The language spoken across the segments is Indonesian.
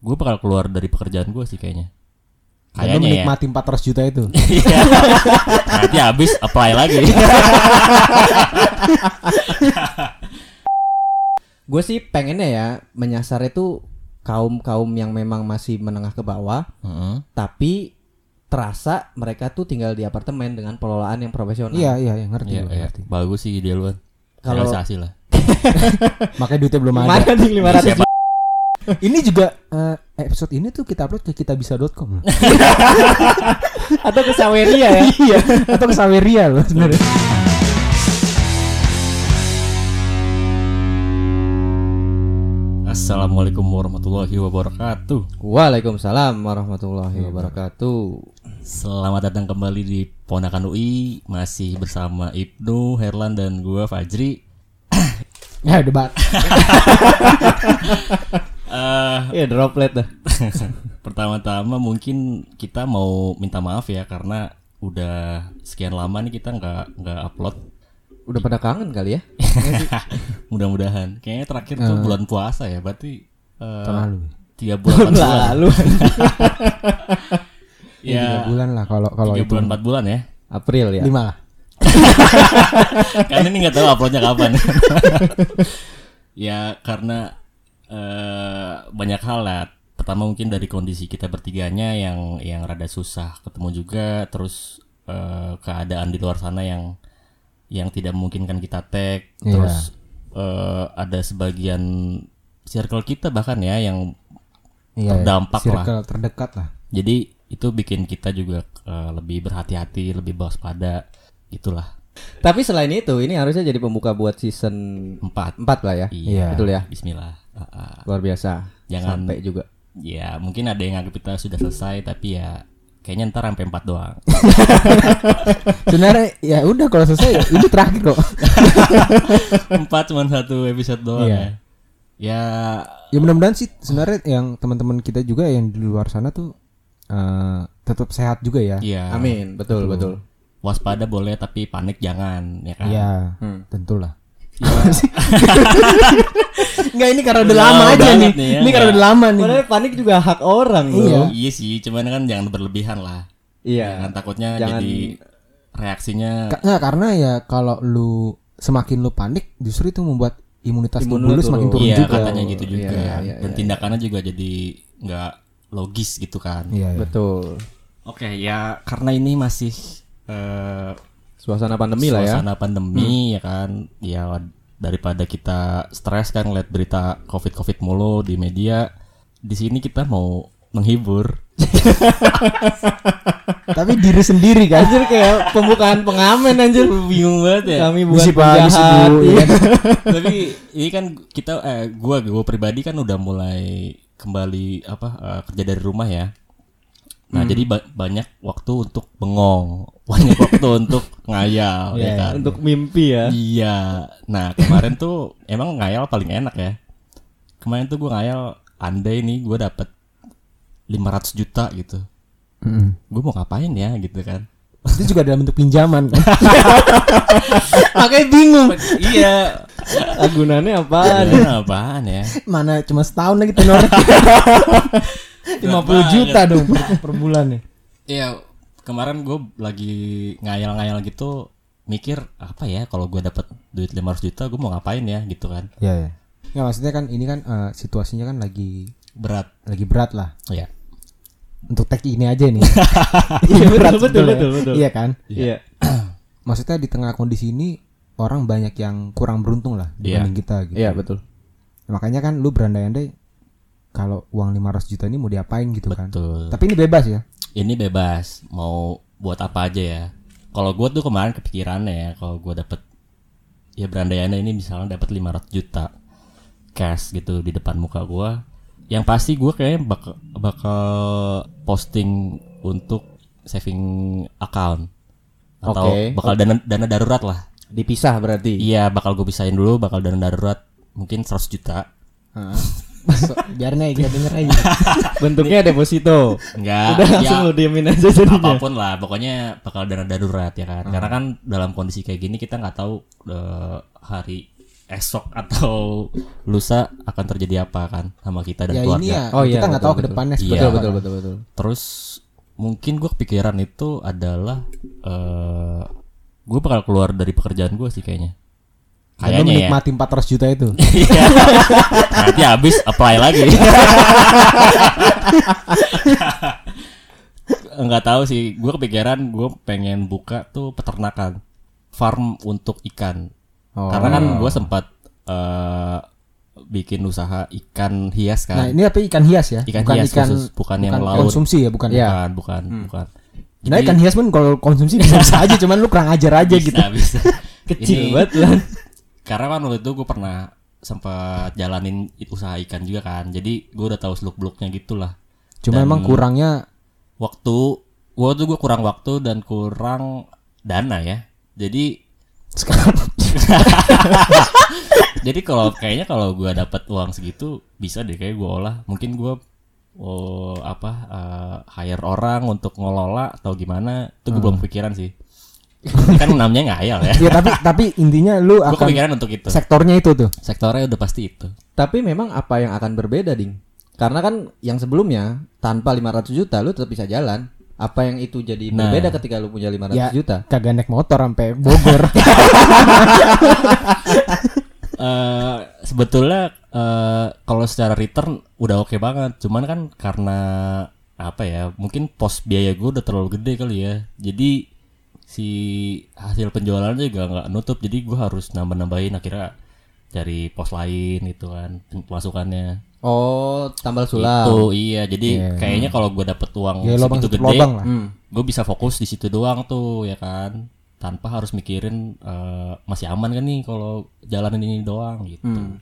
gue bakal keluar dari pekerjaan gue sih kayaknya. Dan lu Kayaknya ya. menikmati 400 juta itu. Iya. Nanti habis apply lagi. Gue sih pengennya ya menyasar itu kaum kaum yang memang masih menengah ke bawah, Heeh. tapi terasa mereka tuh tinggal di apartemen dengan pengelolaan yang profesional. Iya, iya, iya, ngerti Iya, iya. ngerti. Bagus sih dia luan. Kalau- lah. Makanya duitnya belum ada. Mana nih 500 Siapa? Ini juga eh, episode ini tuh kita upload ke kitabisa.com. atau ke Saweria ya? iya, atau ke Saweria loh sebenarnya. Assalamualaikum warahmatullahi wabarakatuh. Waalaikumsalam warahmatullahi wabarakatuh. Selamat datang kembali di Ponakan UI masih bersama Ibnu, Herlan dan gua Fajri. Ya, debat. Eh, Iya droplet dah. pertama-tama mungkin kita mau minta maaf ya karena udah sekian lama nih kita nggak nggak upload. Udah pada kangen kali ya? Mudah-mudahan. Kayaknya terakhir tuh bulan puasa ya, berarti eh, Terlalu. tiga bulan. Lalu Ya, tiga Ya, bulan lah kalau kalau tiga bulan empat bulan ya. April ya. Lima lah. Karena ini nggak tahu uploadnya kapan. ya karena eh, banyak hal lah. Pertama mungkin dari kondisi kita bertiganya yang yang rada susah ketemu juga, terus eh, keadaan di luar sana yang yang tidak memungkinkan kita tag, Iya. terus eh, ada sebagian circle kita bahkan ya yang Iya, Terdampak lah. circle terdekat lah. jadi itu bikin kita juga eh, lebih berhati-hati, lebih waspada, itulah Tapi selain itu, ini harusnya jadi pembuka buat season empat. 4 lah ya. Iya. Betul ya. Bismillah. Ah, ah. Luar biasa. Jangan- sampai juga. Ya mungkin ada yang anggap kita sudah selesai tapi ya kayaknya ntar sampai empat doang. Sebenarnya ya udah kalau selesai ini terakhir kok. empat cuma satu episode doang Iya. ya. Ya Ya mudah-mudahan sih sebenarnya yang teman-teman kita juga yang di luar sana tuh eh, tetap sehat juga ya. ya Amin. Betul, betul. Waspada boleh tapi panik jangan ya kan. Iya, Hmm. tentulah. Enggak ini karena udah Udah lama aja nih. nih ya, Ini karena udah lama nih. Padahal panik juga hak orang loh. Iya. Iya sih, cuman kan jangan berlebihan lah. Iya. Jangan takutnya Jangan- jadi reaksinya Ka- nggak, karena ya kalau lu semakin lu panik justru itu membuat imunitas Imun tubuh lu semakin turun. iya juga. katanya gitu juga. Iya, iya, iya, Dan tindakannya juga jadi nggak logis gitu kan. Iya, iya. Betul. Oke, ya karena ini masih eh, Suasana pandemi lah ya. suasana pandemi ya kan ya daripada kita stres kan ngeliat berita covid covid mulu di media di sini kita mau menghibur Tapi diri sendiri kan. Anjir kayak pembukaan pengamen anjir. bingung banget ya Kami bukan Misi penjahat. Iya. ya. tapi ini kan kita eh, gua gua pribadi kan udah mulai kembali apa eh, kerja dari rumah ya nah jadi ba- banyak waktu untuk bengong banyak waktu untuk ngayal ya kan Untuk mimpi ya. Iya. Nah kemarin tuh emang ngayal paling enak ya. Kemarin tuh gue ngayal andai nih gue dapet 500 juta gitu. Mm. Gue mau ngapain ya gitu kan. Itu juga dalam bentuk pinjaman kan. Makanya bingung. iya. Agunannya apaan? Ada apaan ya? Mana cuma setahun lagi tenor. 50 juta dong per, per bulan ya. Iya. Kemarin gue lagi ngayal-ngayal gitu mikir apa ya kalau gue dapet duit 500 juta gue mau ngapain ya gitu kan Iya, ya. Nggak, maksudnya kan ini kan eh, situasinya kan lagi berat lagi berat lah. ya Untuk tag ini aja nih. Iya betul betul sebetulnya. betul betul. Iya kan? Iya. Maksudnya di tengah kondisi ini orang banyak yang kurang beruntung lah Iya. dibanding kita gitu. Iya betul. Makanya kan lu berandai-andai kalau uang 500 juta ini mau diapain gitu kan. betul Tapi ini bebas ya. ini bebas mau buat apa aja ya kalau gue tuh kemarin kepikirannya ya kalau gue dapet ya berandainya ini misalnya dapat 500 juta cash gitu di depan muka gue yang pasti gue kayaknya bakal bakal posting untuk saving account atau Oke. bakal dana dana darurat lah Dipisah berarti. iya bakal gue pisahin dulu bakal dana darurat mungkin 100 juta So, biarin aja kita denger aja. Bentuknya deposito. enggak Udah langsung ya, lu diemin aja jadinya. apa pun lah pokoknya bakal dana darurat ya kan karena kan dalam kondisi kayak gini kita nggak tahu eh, hari esok atau lusa akan terjadi apa kan sama kita dan Ya keluarga. ini ya Oh, iya, kita nggak betul, tahu ke depannya Iya. seperti Betul apa. betul betul betul. Terus mungkin gue kepikiran itu adalah eh gue bakal keluar dari pekerjaan gue sih kayaknya. Kayaknya ya. menikmati 400 juta itu. Iya. Nanti habis apply lagi. Enggak tahu sih, gue kepikiran gue pengen buka tuh peternakan farm untuk ikan. Oh. Karena kan gue sempat eh, bikin usaha ikan hias Nah, kan. ini apa ikan hias ya? Ikan bukan hias ikan khusus, bukan yang laut. konsumsi ya, bukan. Iya. Bukan, bukan, bukan. Nah, ikan hias pun kalau konsumsi bisa, bisa aja, cuman lu kurang ajar aja bisa, gitu. bisa. Kecil Ini- banget lah. Karena kan waktu itu gue pernah sempat jalanin usaha ikan juga kan. Jadi gue udah tahu seluk beluknya gitulah. Cuma emang kurangnya waktu waktu gue kurang waktu dan kurang dana ya. Jadi sekarang? Jadi kalau kayaknya kalau gue dapat uang segitu bisa deh kayak gue olah. Mungkin gue oh apa eh, hire orang untuk ngelola atau gimana itu gue belum pikiran sih kan namanya ngayal ya ya tapi tapi intinya lu akan kepikiran untuk itu sektornya itu tuh. sektornya udah pasti itu Tapi memang apa yang akan berbeda, Ding? Karena kan yang sebelumnya tanpa 500 juta lu tetap bisa jalan. Apa yang itu jadi Nah. berbeda ketika lu punya 500 Ya. juta? Kagak naik motor sampai Bogor. eh sebetulnya eh kalau secara return udah oke banget cuman kan karena apa ya mungkin pos biaya gue udah terlalu gede kali ya jadi si hasil penjualannya juga nggak nutup jadi gue harus nambah nambahin akhirnya cari pos lain gitu kan pemasukannya Oh, tambal itu sulam. iya jadi kayaknya kalau gue dapet uang ya lobang segitu gede. Hmm. gue bisa fokus di situ doang tuh ya kan tanpa harus mikirin eh, masih aman kan nih kalau jalanin ini doang gitu Hmm.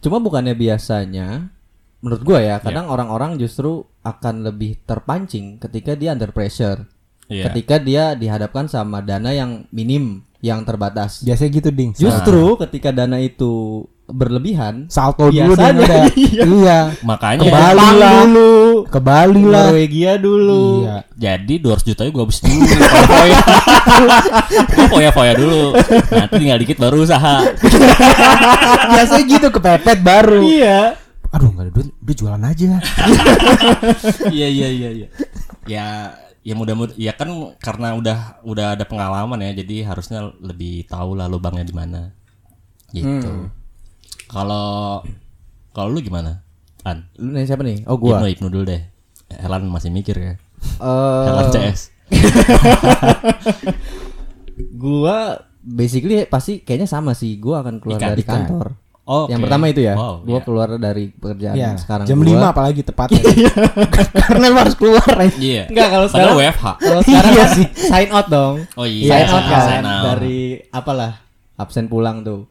Cuma bukannya biasanya menurut gua ya, kadang orang-orang justru akan lebih terpancing ketika dia under pressure. Iya. Ketika dia dihadapkan sama dana yang minim, yang terbatas. Biasanya gitu ding. Justru ketika dana itu berlebihan, Salto dulu dan Biasanya, udah. iya. iya. makanya Ke Bali lah. dulu, Ke Bali lah. Norwegia dulu. Iya. Jadi 200 juta gue habis dulu. Foya. Gue foya-foya dulu. Nanti tinggal dikit baru usaha. Biasanya gitu kepepet baru. Iya. Aduh nggak ada duit, udah jualan aja. Iya iya iya iya. Ya ya mudah-mudahan ya kan karena udah udah ada pengalaman ya jadi harusnya lebih tahu lah lubangnya di mana. Gitu. Kalau kalau lu gimana? An. Lu nanya siapa nih? Oh gua. Ibnu, Ibnu dulu deh. Helan masih mikir ya. Eh, Helan CS. gua basically pasti kayaknya sama sih. Gua akan keluar Ikan, dari ikan. kantor. Oh, Yang oke. pertama itu ya. Wow, gua iya. keluar dari pekerjaan Iya. sekarang Jam gua. 5 apalagi tepatnya. Karena lu harus keluar. Iya. Enggak kalau sekarang WFH. Kalau sekarang Iya kan sih. sign out dong. Oh iya, sign out kan sign out. dari apalah absen pulang tuh.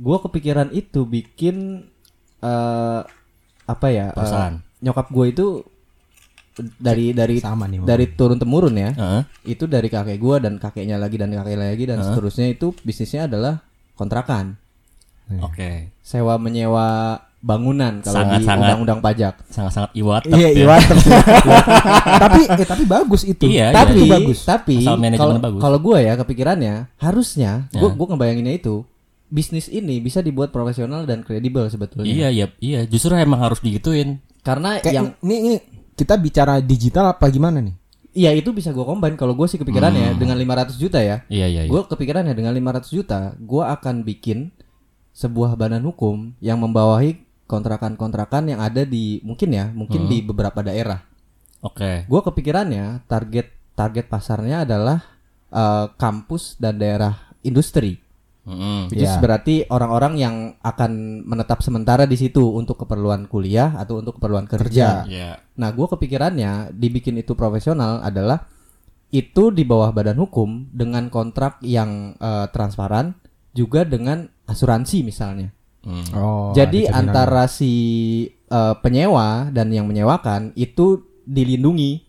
Gua kepikiran itu bikin eh apa ya? Perusahaan. nyokap gue itu dari dari Sama nih, dari turun temurun ya. Heeh. Itu dari kakek gua dan kakeknya lagi dan kakeknya lagi dan seterusnya itu bisnisnya adalah kontrakan. Oke. Sewa menyewa bangunan kalau di Sangat-sangat. undang-undang pajak. Sangat-sangat iwat. Iya, iya. tapi eh tapi bagus itu. Iya, tapi Itu bagus. tapi kalau kalau gue ya kepikirannya harusnya gue Ya. gue ngebayanginnya itu bisnis ini bisa dibuat profesional dan kredibel sebetulnya Iya, iya, iya. Justru emang harus digituin. karena Kayak yang ini, ini kita bicara digital apa gimana nih? iya itu bisa gue combine kalau gue sih kepikirannya Hmm. dengan 500 juta ya Iya, iya, iya. gue kepikirannya dengan 500 juta gue akan bikin sebuah badan hukum yang membawahi kontrakan-kontrakan yang ada di mungkin ya mungkin Hmm. di beberapa daerah Oke. gue kepikirannya target target pasarnya adalah eh, kampus dan daerah industri. Which is Ya. berarti orang-orang yang akan menetap sementara di situ untuk keperluan kuliah atau untuk keperluan kerja. Iya. Nah, gue kepikirannya dibikin itu profesional adalah itu di bawah badan hukum dengan kontrak yang eh, transparan juga dengan asuransi misalnya. Mm. Oh. Jadi antara si eh, penyewa dan yang menyewakan itu dilindungi,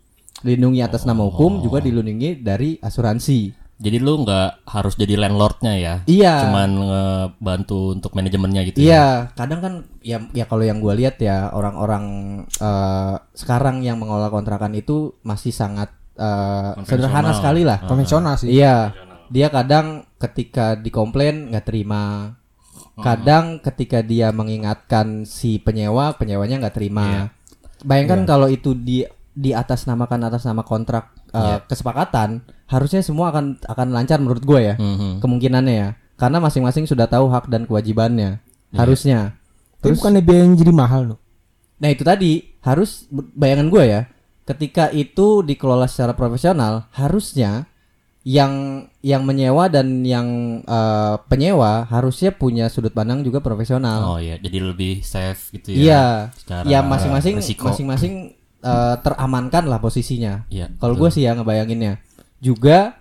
dilindungi atas nama hukum juga dilindungi dari asuransi. Jadi lu nggak harus jadi landlordnya ya? Iya. Cuman ngebantu untuk manajemennya gitu. ya? Iya, kadang kan ya ya kalau yang gue lihat ya orang-orang eh, sekarang yang mengelola kontrakan itu masih sangat eh, sederhana sekali lah. konvensional sih. Iya, dia kadang ketika dikomplain nggak terima, Kadang ketika dia mengingatkan si penyewa, penyewanya nggak terima. Iya. Bayangkan kalau itu di di atas namakan atas nama kontrak uh, Iya. kesepakatan, harusnya semua akan akan lancar menurut gue ya. Mhm. Kemungkinannya ya. Karena masing-masing sudah tahu hak dan kewajibannya. Harusnya. Tapi bukannya biaya yang jadi mahal loh. Nah itu tadi harus bayangan gue ya, ketika itu dikelola secara profesional, harusnya yang yang menyewa dan yang eh, penyewa harusnya punya sudut pandang juga profesional. Oh iya, jadi lebih safe gitu ya. Iya, secara ya masing-masing masing-masing eh, teramankan lah posisinya. Iya. Kalau gue sih ya ngebayanginnya. Juga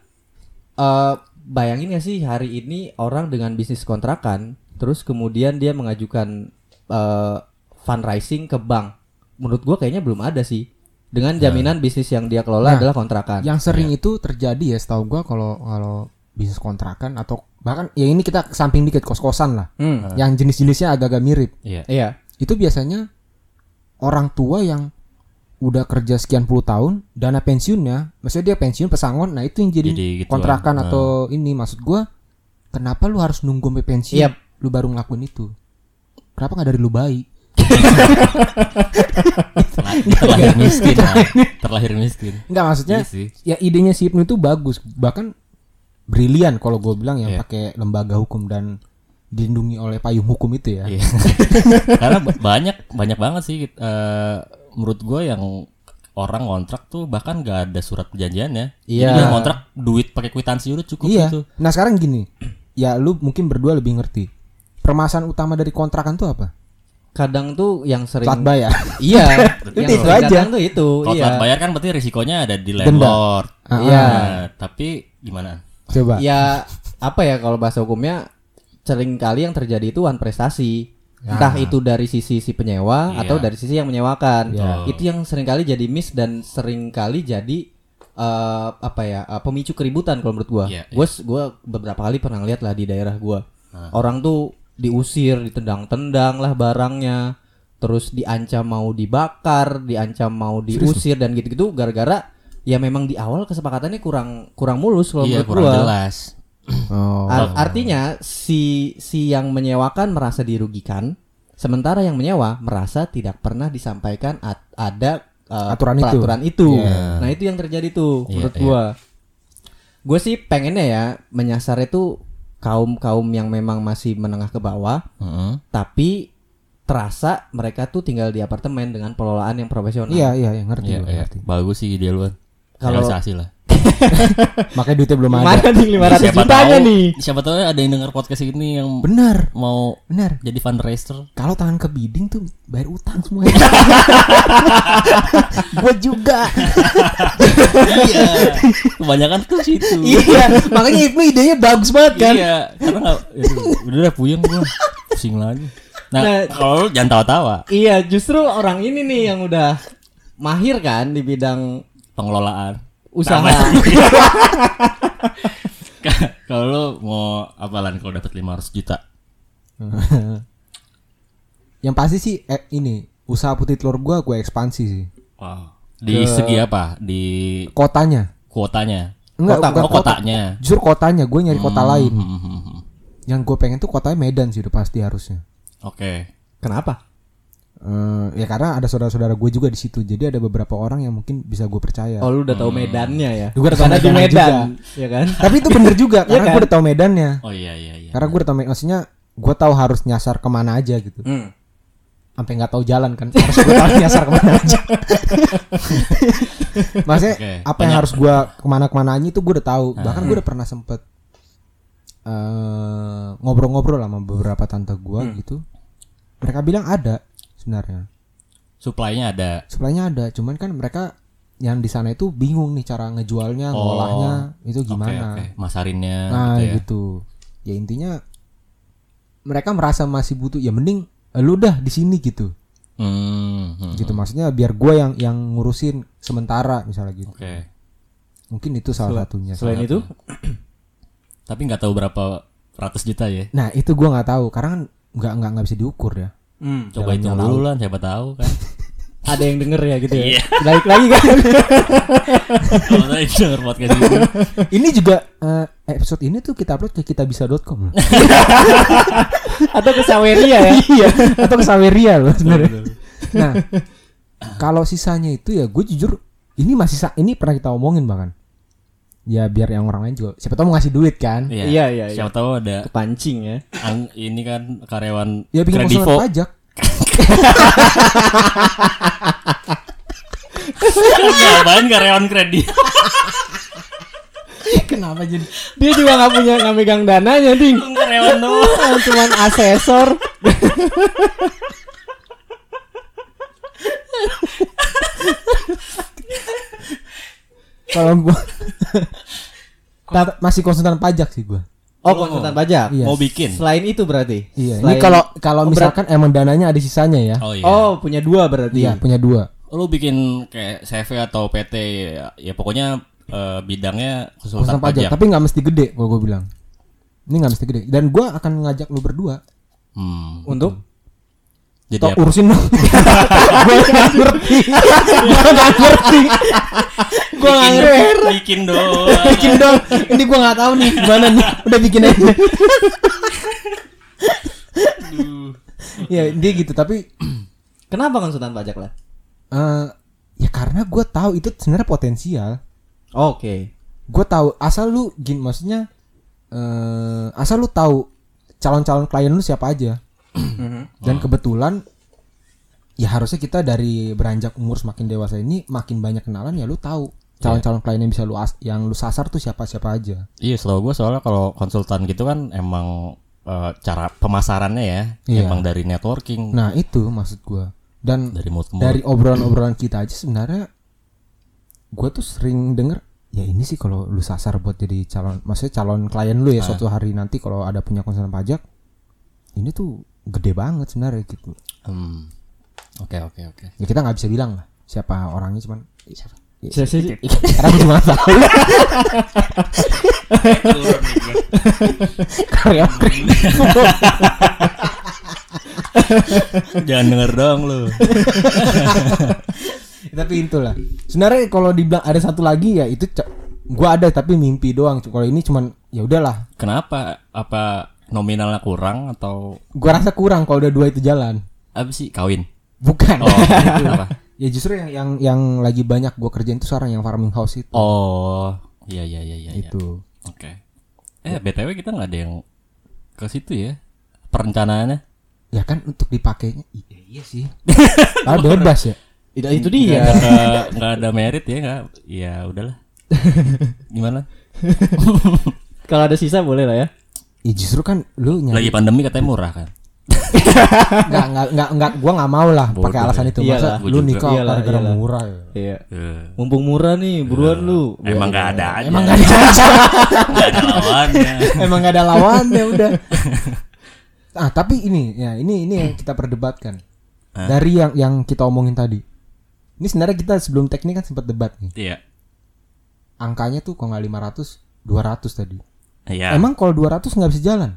eh bayangin gak sih hari ini orang dengan bisnis kontrakan, terus kemudian dia mengajukan eh, fundraising ke bank. Menurut gue kayaknya belum ada sih. Dengan jaminan bisnis yang dia kelola Nah, adalah kontrakan. Yang sering itu terjadi ya setahu gua kalau kalau bisnis kontrakan atau bahkan ya ini kita samping dikit kos-kosan lah. Hmm, Yang jenis-jenisnya agak-agak mirip. Iya. iya. Itu biasanya orang tua yang udah kerja sekian puluh tahun, dana pensiunnya, maksudnya dia pensiun pesangon, nah itu yang jadi, Jadi gituan. kontrakan Nah. atau ini maksud gua kenapa lu harus nunggu sampai pensiun Yap. lu baru ngelakuin itu? Kenapa nggak dari lu bayi? Terlahir miskin. ya. terlahir miskin. Enggak maksudnya Iya sih. ya idenya si Ibnu itu bagus, bahkan brilian kalau gue bilang yang Iya. pakai lembaga hukum dan dilindungi oleh payung hukum itu ya. Iya. Karena ba- banyak banyak banget sih eh, menurut gue yang orang kontrak tuh bahkan gak ada surat perjanjiannya. Iya. Jadi dia kontrak duit pakai kwitansi udah cukup Iya. gitu. Nah sekarang gini, ya lu mungkin berdua lebih ngerti. Permasalahan utama dari kontrakan tuh apa? Kadang tuh yang sering Telat bayar. Iya, Itu yang itu sering aja. kadang tuh itu, Kalau iya. telat bayar kan berarti risikonya ada di landlord. Ah, Iya. Nah, tapi gimana? Coba. Ya apa ya kalau bahasa hukumnya sering kali yang terjadi itu one prestasi. Entah itu dari sisi si penyewa Iya. atau dari sisi yang menyewakan. Iya. Itu yang sering kali jadi miss dan sering kali jadi eh, apa ya eh, pemicu keributan kalau menurut gua. Iya, Gua gua beberapa kali pernah lihat lah di daerah gua. Nah. Orang tuh diusir, ditendang-tendang lah barangnya. Terus diancam mau dibakar, diancam mau diusir dan gitu-gitu gara-gara ya memang di awal kesepakatannya kurang kurang mulus kalau Iya menurut kurang gua. jelas. Oh. Ar- artinya si si yang menyewakan merasa dirugikan, sementara yang menyewa merasa tidak pernah disampaikan at- ada uh, Aturan itu. peraturan itu. Iya. Nah itu yang terjadi tuh Iya, menurut iya. gua. Gue sih pengennya ya menyasar itu kaum kaum yang memang masih menengah ke bawah, Heeh. tapi terasa mereka tuh tinggal di apartemen dengan pengelolaan yang profesional. Iya iya yang ngerti. Iya, iya. ngerti. Bagus sih dia luan. Kalau- lah. Makanya duitnya belum ada. Mana nih 500 siapa jutanya tahu, nih? Siapa tahu ada yang denger podcast ini yang Benar, mau benar. jadi fundraiser. Kalau tangan ke bidding tuh bayar utang semuanya. Gua juga. iya. Kebanyakan tuh situ. iya, makanya Ibnu idenya bagus banget kan. Iya, karena nggak, aduh, udah udah puyeng gua, pusing lagi. Nah, Nah, kalau lu jangan tawa-tawa, Iya, justru orang ini nih yang udah mahir kan di bidang pengelolaan. Usaha. kalau lu mau apalan kalau dapat 500 juta? Yang pasti sih eh, ini usaha putih telur gua gua ekspansi sih. Wow. Di segi apa? Di Kotanya. kuotanya. Enggak, Kota, bukan oh, kota. kotanya. Justru kotanya gue nyari kota lain. Hmm, hmm, hmm. Yang gue pengen tuh kotanya Medan sih udah pasti harusnya. Oke. Kenapa? Eh, ya karena ada saudara-saudara gue juga di situ. Jadi ada beberapa orang yang mungkin bisa gue percaya. Oh, lu udah tahu medannya ya? Gue udah tahu Medan, ya kan? Tapi itu bener juga karena kan? gue udah tahu medannya. Oh iya iya iya. Karena gue udah tahu maksudnya gue tahu harus nyasar ke mana aja gitu. Hmm. Sampai nggak tahu jalan kan. Harus gue tahu nyasar ke mana aja. maksudnya Oke, apa yang banyak. harus gue ke mana-kemana aja itu gue udah tahu. Ah. Bahkan gue udah pernah sempet eh, ngobrol-ngobrol sama beberapa tante gue Hmm. gitu. Mereka bilang ada sebenarnya. Supply-nya ada. Supply-nya ada, cuman kan mereka yang di sana itu bingung nih cara ngejualnya, Oh. ngolahnya itu gimana. oke. Masarinnya Nah, gitu ya. gitu. Ya intinya mereka merasa masih butuh ya mending eh, lu dah di sini gitu. Hmm, hmm, Gitu maksudnya biar gua yang yang ngurusin sementara misalnya gitu. Oke. Mungkin itu salah satunya. Selain itu, Tapi nggak tahu berapa ratus juta ya. Nah, itu gua nggak tahu karena kan nggak nggak nggak bisa diukur ya. Hmm. Coba hitung dulu lah, siapa tahu kan. ada yang denger ya gitu ya. Iya. Balik lagi kan. Kalau saya denger podcast ini. Ini juga eh, episode ini tuh kita upload ke kitabisa.com loh. Atau ke Saweria ya. iya, atau ke Saweria loh sebenarnya. Nah, kalau sisanya itu ya gue jujur ini masih sa- ini pernah kita omongin bahkan. Ya biar yang orang lain juga siapa tahu mau ngasih duit kan. Iya, Iya, iya, iya. Siapa tahu ada Kepancing ya. ang- ini kan karyawan Ya bikin Kredivo. pajak. Ngapain karyawan kredit? Kenapa jadi? Dia juga nggak punya nggak megang dananya, ding. karyawan doang. Cuman asesor. Kalau gue masih konsultan pajak sih gue. Oh, konsultan pajak. Iya. Mau bikin. Selain itu berarti. Iya. Selain- Ini kalau kalau Oh, misalkan emang dananya ada sisanya ya. Oh iya. Oh, punya dua berarti. Iya, punya dua. Lu bikin kayak CV atau PT ya, ya pokoknya eh, bidangnya Konsultan konsultan pajak, pajak. tapi nggak mesti gede kalau gue bilang. Ini nggak mesti gede. Dan gue akan ngajak lu berdua. Hmm. Untuk Jadi Tok apa? urusin dong. gue nggak ngerti. Gue nggak ngerti. Gue nggak bikin, ngerti. bikin dong. Bikin dong. Ini gue nggak tahu nih gimana nih. Udah bikin aja. ya dia gitu tapi kenapa konsultan pajak lah? eh ya karena gue tahu itu sebenarnya potensial. Oke. Gue tahu asal lu gin maksudnya eh asal lu tahu calon-calon klien lu siapa aja. Dan kebetulan ya harusnya kita dari beranjak umur semakin dewasa ini makin banyak kenalan ya lu tahu calon-calon klien yang bisa lu as- yang lu sasar tuh siapa-siapa aja. Iya, setahu gue soalnya kalau konsultan gitu kan emang eh, cara pemasarannya ya, Iya. emang dari networking, Nah, itu maksud gua. Dan dari mulut ke mulut. dari obrolan-obrolan kita aja sebenarnya gua tuh sering denger ya ini sih kalau lu sasar buat jadi calon maksudnya calon klien lu ya suatu hari nanti kalau ada punya konsultan pajak ini tuh gede banget sebenarnya gitu. Hmm. Oke, oke, oke. Ya kita nggak bisa bilang lah siapa orangnya cuman siapa. Saya sih Karena gue cuma tahu karyawan Kredivo. Jangan denger dong lu. tapi itulah sebenarnya kalau dibilang ada satu lagi ya itu gua ada tapi mimpi doang kalau ini cuman ya udahlah Kenapa? Apa nominalnya kurang atau gua rasa kurang kalau udah dua itu jalan apa sih kawin? bukan Oh, apa? ya justru yang yang yang lagi banyak gua kerjain itu sekarang yang farming house itu Oh, iya iya iya iya. iya. itu Oke. Eh, BTW kita nggak ada yang ke situ ya. Perencanaannya. ya kan untuk dipakainya iya, iya sih ah bebas ya itu, itu Nggak dia. ada- nggak ada merit ya nggak? Ya udahlah. Gimana? Kalau ada sisa boleh lah ya. Ya justru kan lu nyari Lagi pandemi katanya murah kan? nggak nggak nggak nggak gua nggak mau lah pakai alasan ya. itu masa gua lu nikah gara-gara murah ya Iya. Eh, Mumpung murah nih, buruan lu. Emang nggak ada aja. emang nggak ada nggak ada lawannya. Emang gak ada lawannya udah. Ah tapi ini ya ini ini yang kita perdebatkan Hah? dari yang yang kita omongin tadi. Ini sebenarnya kita sebelum teknik kan sempat debat nih. Iya. Angkanya tuh kalau nggak 500 200 tadi. Iya. Emang kalau 200 nggak bisa jalan?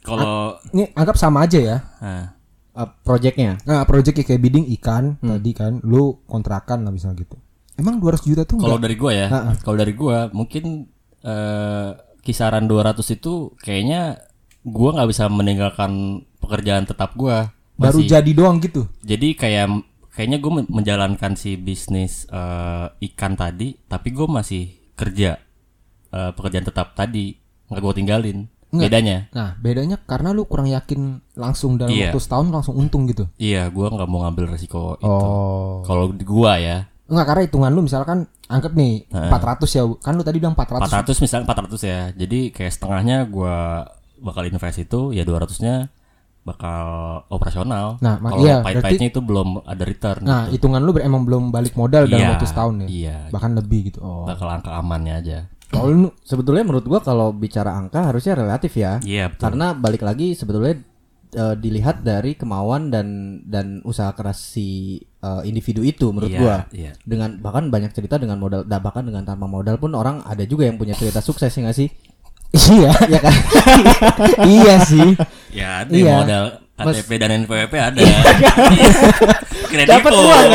Kalau Ini anggap sama aja ya. nah, Uh, projectnya. Nah, project kayak bidding ikan Hmm. tadi kan, lu kontrakan lah misalnya gitu. Emang 200 juta tuh kalau dari gua ya, Ha-ha. kalau dari gua mungkin eh, kisaran 200 itu kayaknya gua nggak bisa meninggalkan pekerjaan tetap gua. baru Masih- jadi doang gitu. Jadi kayak kayaknya gue menjalankan si bisnis eh, ikan tadi, tapi gue masih kerja eh, pekerjaan tetap tadi nggak gue tinggalin. Nggak. Bedanya, Nah, bedanya karena lu kurang yakin langsung dalam Iya. waktu setahun langsung untung gitu. iya gue nggak mau ngambil resiko itu. Oh. Kalau di gua ya Enggak karena hitungan lu misalkan anggap nih 400 ya. Kan lu tadi bilang 400. 400 misalnya 400 ya. Jadi kayak setengahnya gua bakal invest itu ya 200-nya bakal operasional. Nah, Kalau iya, pahit-pahitnya itu belum ada return. Nah, gitu. hitungan lu emang belum balik modal dalam Iya, waktu setahun ya. Iya. Bahkan lebih gitu. Oh. Bakal angka amannya aja. Kalau Sebetulnya menurut gua kalau bicara angka harusnya relatif ya. Iya betul. Karena balik lagi sebetulnya eh, dilihat dari kemauan dan dan usaha keras si eh, individu itu menurut Iya, gua. iya. Dengan bahkan banyak cerita dengan modal da- bahkan dengan tanpa modal pun orang ada juga yang punya cerita sukses ya nggak sih? iya. Iya kan? iya sih. Ya, ada Iya. modal KTP dan NPWP ada. Kredivo. Dapat uang?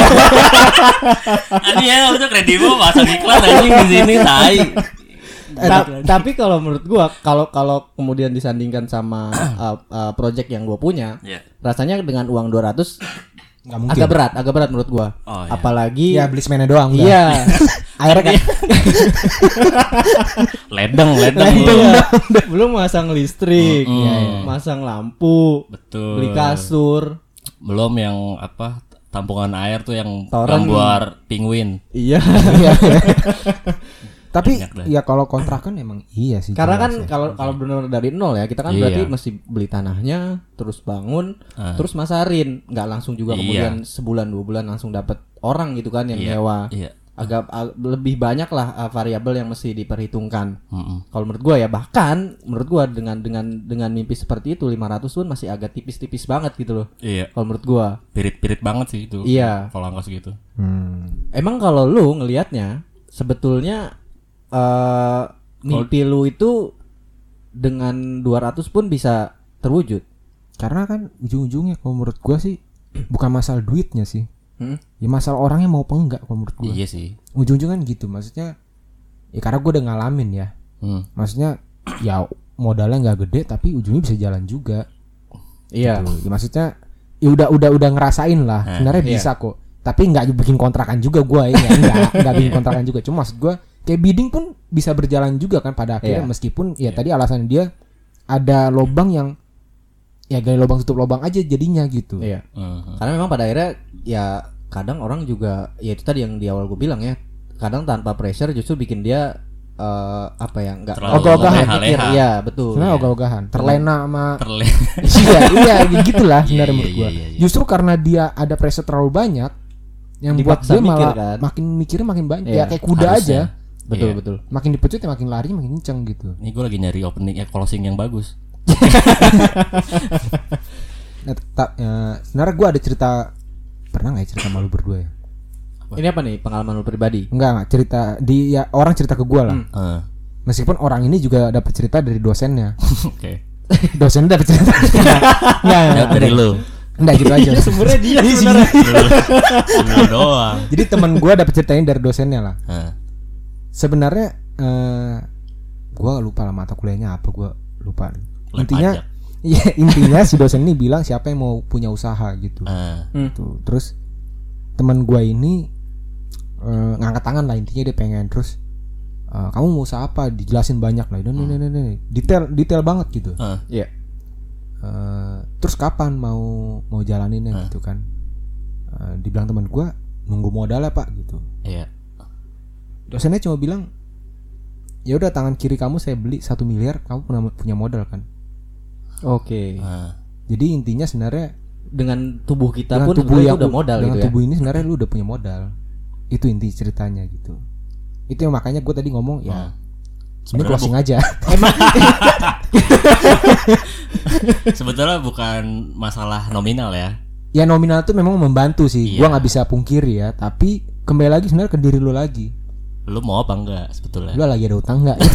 Ini ya itu kredivo pasang iklan anjing di sini tai. Ta- tapi kalau menurut gua kalau kalau kemudian disandingkan sama uh, uh, project yang gua punya Iya. rasanya dengan uang 200 Nggak mungkin. agak berat agak berat menurut gua Oh, iya. apalagi Ya beli semennya doang. udah. iya Akhirnya kan Ledeng, ledeng. Iya. belum masang listrik Mm-mm. ya, ya. masang lampu Betul. beli kasur Belum yang apa tampungan air tuh yang Torrent. gambar penguin. iya Iya. Tapi Banyak ya kalau kontrakan emang iya sih. karena kan ya. kalau kalau benar dari nol ya kita kan Iya. berarti mesti beli tanahnya terus bangun Ah. terus masarin nggak langsung juga Iya. kemudian sebulan dua bulan langsung dapat orang gitu kan yang Iya. nyewa Iya. agak ag- lebih banyak lah uh, variabel yang mesti diperhitungkan. Mm-mm. Kalau menurut gua ya bahkan menurut gua dengan dengan dengan mimpi seperti itu 500 pun masih agak tipis-tipis banget gitu loh. Iya. Kalau menurut gua. Pirit-pirit banget sih itu. Iya. Kalau angka segitu. Hmm. Emang kalau lu ngelihatnya sebetulnya eh mimpi lu itu dengan 200 pun bisa terwujud. Karena kan ujung-ujungnya kalau menurut gua sih bukan masalah duitnya sih. Hmm? Ya masalah orangnya mau apa enggak kalau menurut gua. Iya sih. Ujung-ujungnya kan gitu maksudnya. Ya karena gua udah ngalamin ya. Hmm. Maksudnya ya modalnya nggak gede tapi ujungnya bisa jalan juga. Iya. Gitu. Ya, maksudnya ya udah udah udah ngerasain lah. Nah, Sebenarnya iya. bisa kok. Tapi nggak bikin kontrakan juga gua ya. Enggak, enggak bikin kontrakan juga. Cuma maksud gua kayak bidding pun bisa berjalan juga kan pada akhirnya Iya. meskipun ya tadi alasan dia ada lobang yang ya gali lobang tutup lobang aja jadinya gitu. Iya. Mhm. Karena memang pada akhirnya ya kadang orang juga ya itu tadi yang di awal gue bilang ya. Kadang tanpa pressure justru bikin dia eh, apa ya nggak Ogah-ogahan. mikir. leha-leha. Iya betul. Sebenarnya ogah-ogahan, terlena sama Terle. iya iya gitulah Iya, sebenarnya iya, menurut gua. iya, iya, iya. Justru karena dia ada pressure terlalu banyak yang buat Dipaksa dia mikir, malah kan? makin mikirnya makin banyak. Iya, Ya kayak kuda harusnya. aja. Betul Iya. betul. Makin dipecut ya makin lari makin kenceng gitu. Ini gue lagi nyari opening eh closing yang bagus. Nah, ta- ya, sebenarnya gua ada cerita pernah nggak ya cerita malu berdua ya? Ini apa nih pengalaman lu pribadi? Enggak enggak cerita di ya orang cerita ke gua lah. Hmm. Eh, Meskipun orang ini juga dapat cerita dari dosennya. Oke. Dosen dapat cerita. Enggak Ya, enggak. dari lu. Enggak gitu aja. Sebenarnya dia Iya, sebenarnya. Doang. Jadi teman gua dapat ceritanya dari dosennya lah. Eh, sebenarnya eh gua lupa lah mata kuliahnya apa gua lupa. Lem intinya iya intinya si dosen ini bilang siapa yang mau punya usaha gitu. Hmm. tuh terus teman gua ini eh, ngangkat tangan lah intinya dia pengen. Terus eh, kamu mau usaha apa? Dijelasin banyak lah. Dan ini ini detail detail banget gitu. Eh, Iya. Eh, terus kapan mau mau jalaninnya gitu kan? Eh, dibilang teman gua nunggu modalnya pak gitu. Iya. Dosennya cuma bilang ya udah tangan kiri kamu saya beli satu miliar kamu punya punya modal kan? Oke. Eh, jadi intinya sebenarnya Dengan tubuh kita dengan pun tubuh yang itu udah modal dengan gitu ya. tubuh ini sebenarnya lu udah punya modal. Itu inti ceritanya gitu. Itu yang makanya gue tadi ngomong ya ini Sebenarnya closing aja. Sebetulnya bukan masalah nominal ya. ya nominal tuh memang membantu sih. Iya. gua nggak bisa pungkiri ya. Tapi kembali lagi sebenarnya ke diri lu lagi Lu mau apa enggak sebetulnya? lu lagi ada utang nggak